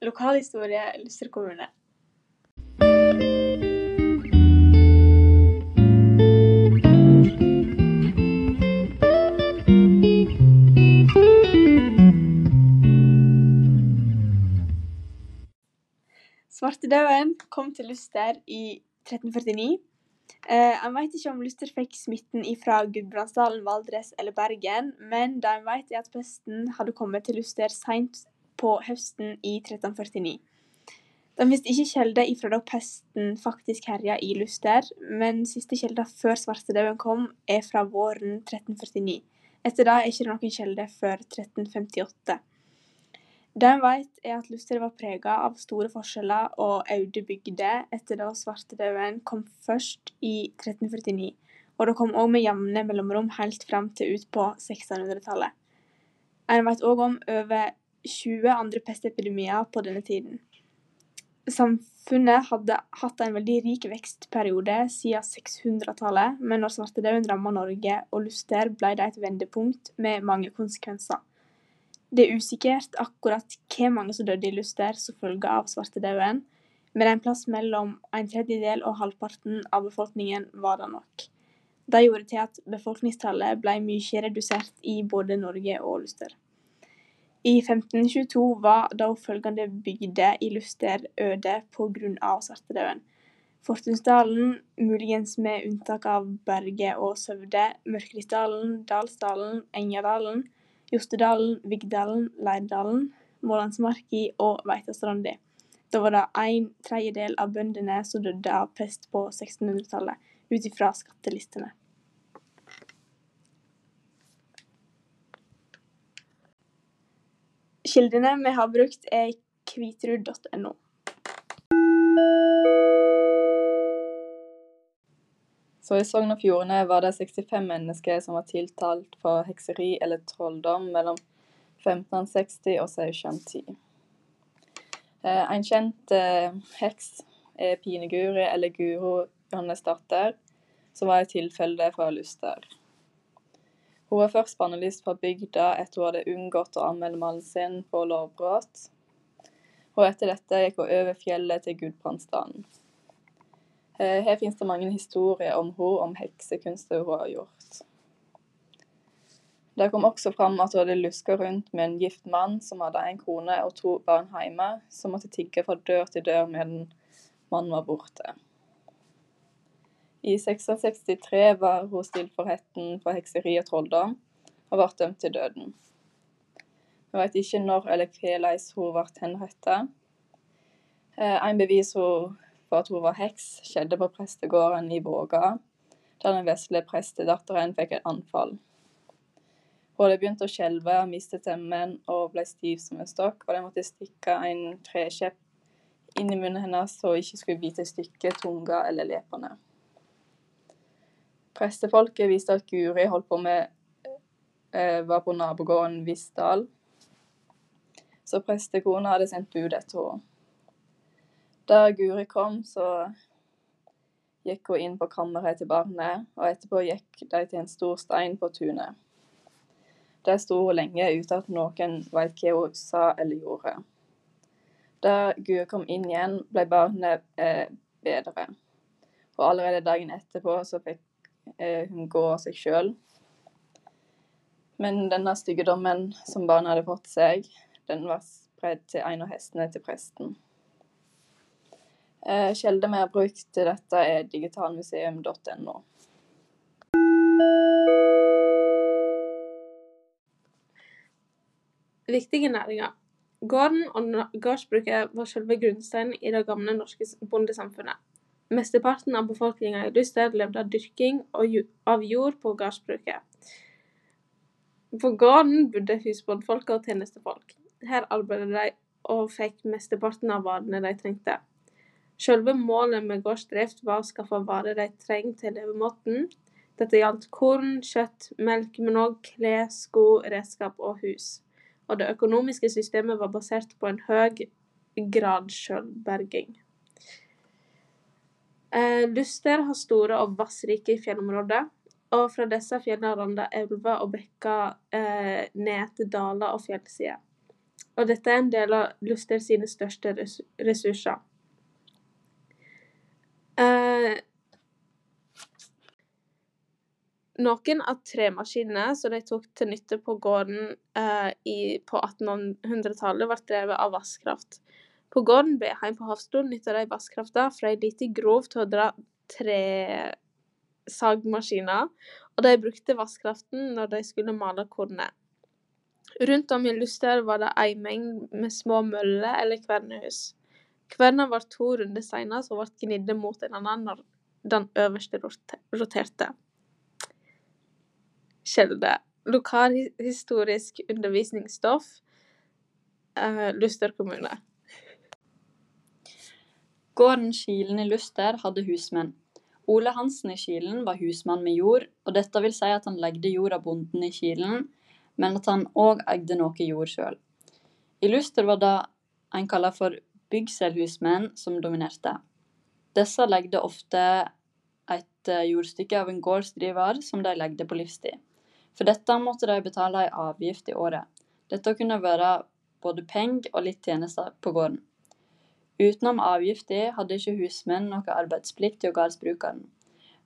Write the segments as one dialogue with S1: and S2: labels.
S1: Lokalhistorie Luster kommune. Svartedauden kom til Luster i 1349. Eh, en vet ikke om Luster fikk smitten fra Gudbrandsdalen, Valdres eller Bergen, men det en vet at pesten hadde kommet til Luster seint på høsten i 1349. Det finnes ikke kilder ifra da pesten faktisk herja i Luster, men siste kilder før svartedauden kom, er fra våren 1349. Etter det er ikke det noen kilder før 1358. Det en vet er at Luster var prega av store forskjeller og øde bygder etter da svartedauden kom først i 1349, og det kom òg med jevne mellomrom helt fram til ut på 1600-tallet. En vet òg om over 20 andre pestepidemier på denne tiden. Samfunnet hadde hatt en veldig rik vekstperiode siden 600-tallet, men når svartedauden ramma Norge og Luster, ble det et vendepunkt med mange konsekvenser. Det er usikkert akkurat hvor mange som døde i Luster som følge av svartedauden, men en plass mellom en tredjedel og halvparten av befolkningen var det nok. Det gjorde til at befolkningstallet ble mye redusert i både Norge og Luster. I 1522 var da følgende bygder i Luster øde på grunn av svartedauden. Fortunsdalen, muligens med unntak av Berge og Søvde, Mørkriksdalen, Dalsdalen, Engadalen, Jostedalen, Vigdalen, Leirdalen, Målandsmarki og Veitastranda. Da var det en tredjedel av bøndene som døde av pest på 1600-tallet, ut ifra skattelistene. Kildene vi har brukt er kvitrud.no.
S2: Så i Sogn og Fjordane var det 65 mennesker som var tiltalt for hekseri eller trolldom mellom 1560 og 1610. Eh, en kjent eh, heks er Pine-Guri, eller Guro Johannesdatter, som var et tilfelle fra Luster. Hun var først bannlyst fra bygda etter hun hadde unngått å anmelde mannen sin for lovbrudd. Og etter dette gikk hun over fjellet til Gudbrandsdalen. Eh, her finnes det mange historier om henne, om heksekunster hun har gjort. Det kom også fram at hun hadde luska rundt med en gift mann som hadde en kone og to barn hjemme, som måtte tigge fra dør til dør medan mannen var borte. I 1663 var hun stilt for retten for hekseri og trolldom, og ble dømt til døden. Vi vet ikke når eller hvordan hun ble henrettet. Eh, en bevis for at hun var heks, skjedde på prestegården i Våga, der den vesle prestedatteren fikk et anfall. Hun hadde begynt å skjelve, mistet stemmen og ble stiv som en stokk, og de måtte stikke en trekjepp inn i munnen hennes så hun ikke skulle bite stykket, tunga eller leppene. Prestefolket viste at Guri holdt på med eh, var på nabogården Vissdal, så prestekona hadde sendt bud etter henne. Da Guri kom, så gikk hun inn på kammeret til barnet, og etterpå gikk de til en stor stein på tunet. Der sto hun lenge uten at noen veit hva hun sa eller gjorde. Da Guri kom inn igjen, ble barnet eh, bedre, og allerede dagen etterpå så fikk hun gå av seg sjøl. Men denne styggedommen som barnet hadde fått seg, den var spredd til en av hestene til presten. Eh, vi har brukt til dette, er digitalmuseum.no.
S1: Viktige næringer. Gården og gårdsbruket var selve grunnsteinen i det gamle norske bondesamfunnet. Mesteparten av befolkninga i Luster levde av dyrking av jord på gardsbruket. På gården bodde husbondfolk og tjenestefolk. Her arbeidet de og fikk mesteparten av varene de trengte. Selve målet med gårdsdrift var å skaffe varer de trengte til levemåten. Dette gjaldt korn, kjøtt, melk, men òg klær, sko, redskap og hus. Og det økonomiske systemet var basert på en høy grad selvberging. Eh, Luster har store og vassrike fjellområder, og fra disse fjellene rander elver og bekker eh, ned til daler og fjellsider.
S3: og dette er en del av Luster sine største ressurser. Eh, noen av tremaskinene som de tok til nytte på gården eh, i, på 1800-tallet, ble drevet av vannkraft. På gården ble jeg heim på Hafslo nytta de vannkrafta fra ei lita grov til å dra tresagmaskiner, og de brukte vannkraften når de skulle male kornet. Rundt om i Luster var det ei mengd med små møller eller kvernehus. Kverna var to runder seinere og ble gnidde mot en annen når den øverste roterte. Kjelde. Lokalhistorisk undervisningsstoff. Eh, Luster kommune.
S4: Gården Kilen i Luster hadde husmenn. Ole Hansen i Kilen var husmann med jord, og dette vil si at han legde jord av bonden i Kilen, men at han òg eide noe jord sjøl. I Luster var det en kaller for byggselhusmenn som dominerte. Disse legde ofte et eh, jordstykke av en gårdsdriver som de legde på livstid. For dette måtte de betale ei avgift i året. Dette kunne være både penger og litt tjenester på gården. Utenom avgifta hadde ikke husmenn noe arbeidsplikt til gårdsbrukeren,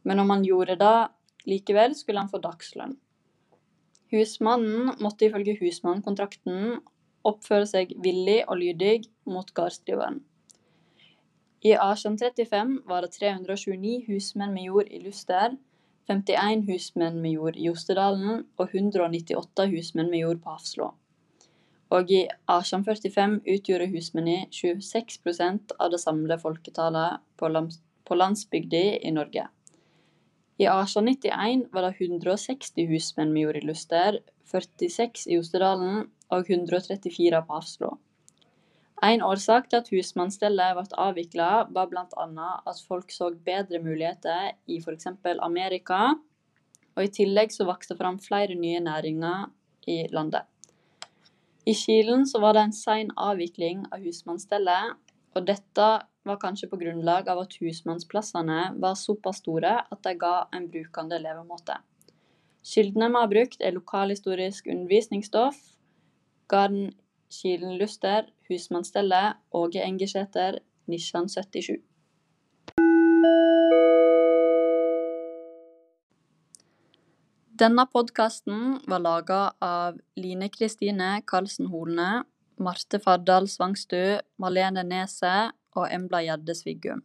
S4: men om han gjorde det likevel, skulle han få dagslønn. Husmannen måtte ifølge husmannkontrakten oppføre seg villig og lydig mot gardsdriveren. I 1835 var det 329 husmenn med jord i Luster, 51 husmenn med jord i Jostedalen og 198 husmenn med jord på Hafslå og i 1845 utgjorde husmennene 26% av det samlede folketallet på, lands landsbygda i Norge. I 1891 var det 160 husmenn med jord i Luster, 46 i Osterdalen og 134 på Hafslo. En årsak til at husmannsstellet ble avvikla, var bl.a. at folk så bedre muligheter i f.eks. Amerika, og i tillegg så vokste det fram flere nye næringer i landet. I Kilen så var det en sein avvikling av husmannsstellet, og dette var kanskje på grunnlag av at husmannsplassene var såpass store at de ga en brukende levemåte. Kildene vi har brukt, er lokalhistorisk undervisningsstoff, Garden Kilen Luster, Husmannsstellet, Åge Nisjan 77. Denne podkasten var laga av Line Kristine Karlsen Holne, Marte Fardal Svangstø, Malene Neset og Embla Gjedde Sviggum.